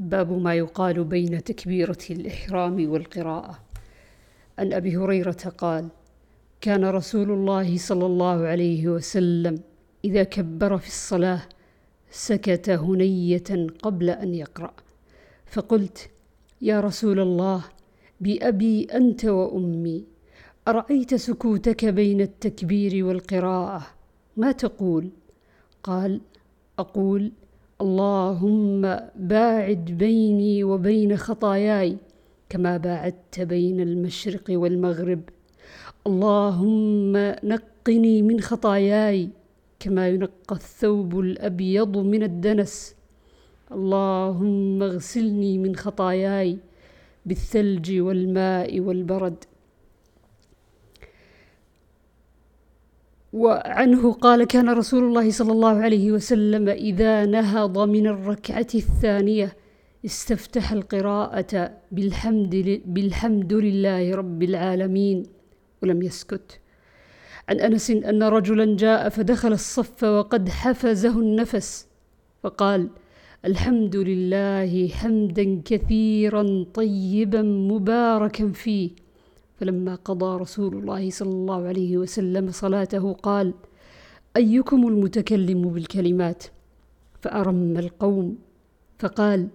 باب ما يقال بين تكبيرة الإحرام والقراءة. عن أبي هريرة قال كان رسول الله صلى الله عليه وسلم إذا كبر في الصلاة سكت هنية قبل أن يقرأ. فقلت يا رسول الله بأبي أنت وأمي أرأيت سكوتك بين التكبير والقراءة؟ ما تقول؟ قال أقول اللهم باعد بيني وبين خطاياي كما باعدت بين المشرق والمغرب. اللهم نقني من خطاياي كما ينقى الثوب الأبيض من الدنس. اللهم اغسلني من خطاياي بالثلج والماء والبرد. وعنه قال كان رسول الله صلى الله عليه وسلم إذا نهض من الركعة الثانية استفتح القراءة بالحمد, بالحمد لله رب العالمين ولم يسكت. عن أنس أن رجلا جاء فدخل الصف وقد حفزه النفس فقال الحمد لله حمدا كثيرا طيبا مباركا فيه. فلما قضى رسول الله صلى الله عليه وسلم صلاته قال أيكم المتكلم بالكلمات؟ فأرم القوم فقال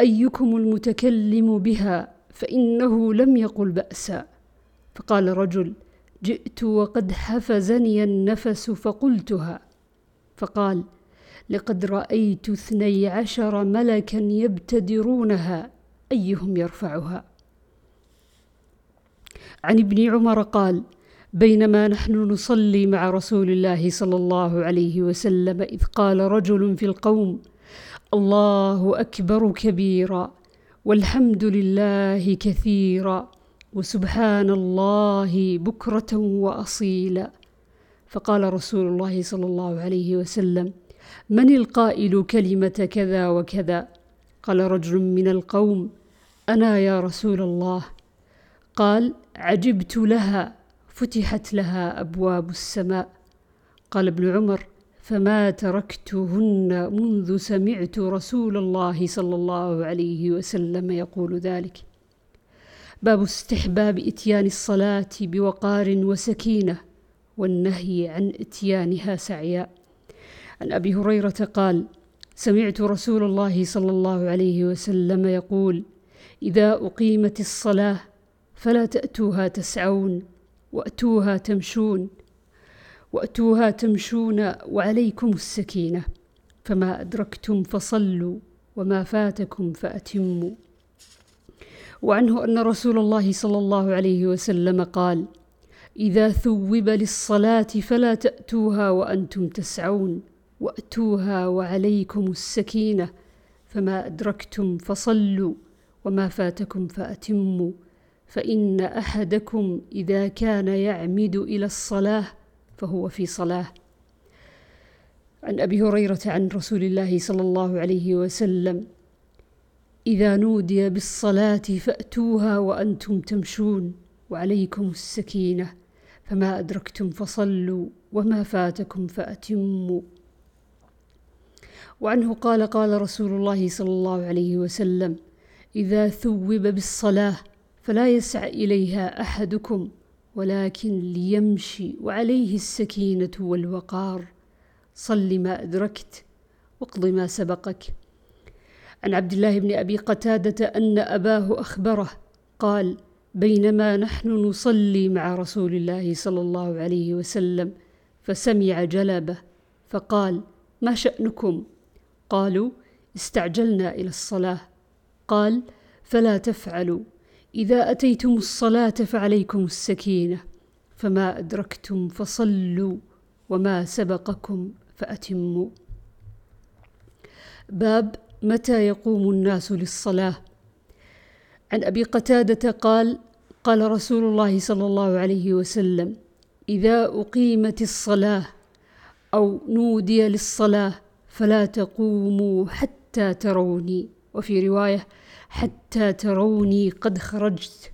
أيكم المتكلم بها فإنه لم يقل بأسا. فقال رجل جئت وقد حفزني النفس فقلتها. فقال لقد رأيت اثني عشر ملكا يبتدرونها أيهم يرفعها؟ عن ابن عمر قال بينما نحن نصلي مع رسول الله صلى الله عليه وسلم إذ قال رجل في القوم الله أكبر كبيرا والحمد لله كثيرا وسبحان الله بكرة وأصيلا. فقال رسول الله صلى الله عليه وسلم من القائل كلمة كذا وكذا؟ قال رجل من القوم أنا يا رسول الله. قال عجبت لها فتحت لها أبواب السماء. قال ابن عمر فما تركتهن منذ سمعت رسول الله صلى الله عليه وسلم يقول ذلك. باب استحباب إتيان الصلاة بوقار وسكينة والنهي عن إتيانها سعيا. عن أبي هريرة قال سمعت رسول الله صلى الله عليه وسلم يقول إذا أقيمت الصلاة فلا تأتوها تسعون وأتوها تمشون وأتوها تمشون وعليكم السكينة فما أدركتم فصلوا وما فاتكم فأتموا. وعنه أن رسول الله صلى الله عليه وسلم قال إذا ثوب للصلاة فلا تأتوها وأنتم تسعون وأتوها وعليكم السكينة فما أدركتم فصلوا وما فاتكم فأتموا. فإن أحدكم إذا كان يعمد إلى الصلاة فهو في صلاة. عن أبي هريرة عن رسول الله صلى الله عليه وسلم إذا نودي بالصلاة فأتوها وأنتم تمشون وعليكم السكينة فما أدركتم فصلوا وما فاتكم فأتموا. وعنه قال قال رسول الله صلى الله عليه وسلم إذا ثوب بالصلاة فلا يسعى إليها أحدكم ولكن ليمشي وعليه السكينة والوقار. صل ما أدركت واقض ما سبقك. عن عبد الله بن أبي قتادة أن أباه أخبره قال بينما نحن نصلي مع رسول الله صلى الله عليه وسلم فسمع جلبه فقال ما شأنكم؟ قالوا استعجلنا إلى الصلاة. قال فلا تفعلوا. إذا أتيتم الصلاة فعليكم السكينة فما أدركتم فصلوا وما سبقكم فأتموا. باب متى يقوم الناس للصلاة؟ عن أبي قتادة قال قال رسول الله صلى الله عليه وسلم إذا أقيمت الصلاة أو نودي للصلاة فلا تقوموا حتى تروني. وفي رواية حتى تروني قد خرجت.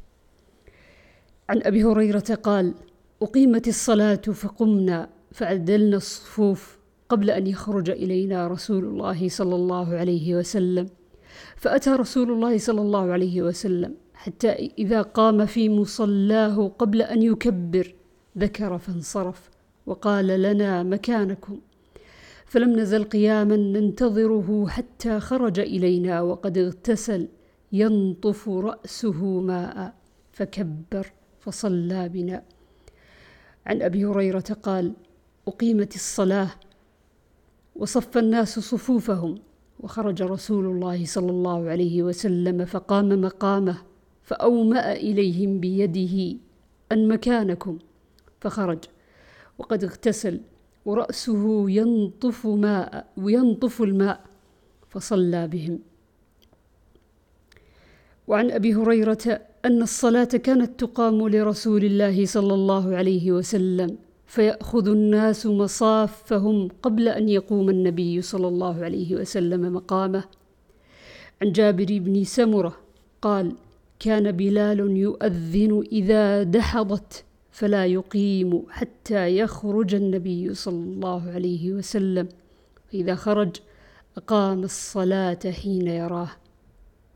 عن أبي هريرة قال أقيمت الصلاة فقمنا فعدلنا الصفوف قبل أن يخرج إلينا رسول الله صلى الله عليه وسلم. فأتى رسول الله صلى الله عليه وسلم حتى إذا قام في مصلاه قبل أن يكبر ذكر فانصرف وقال لنا مكانكم. فلم نزل قياما ننتظره حتى خرج إلينا وقد اغتسل. ينطف رأسه ماء فكبر فصلى بنا عن أبي هريرة قال أقيمت الصلاة وصف الناس صفوفهم وخرج رسول الله صلى الله عليه وسلم فقام مقامه فأومأ إليهم بيده أن مكانكم. فخرج. وقد اغتسل ورأسه ينطف ماء وينطف الماء فصلى بهم. وعن أبي هريرة أن الصلاة كانت تقام لرسول الله صلى الله عليه وسلم فيأخذ الناس مصافهم قبل أن يقوم النبي صلى الله عليه وسلم مقامه. عن جابر بن سمرة قال كان بلال يؤذن إذا دحضت فلا يقيم حتى يخرج النبي صلى الله عليه وسلم فإذا خرج أقام الصلاة حين يراه.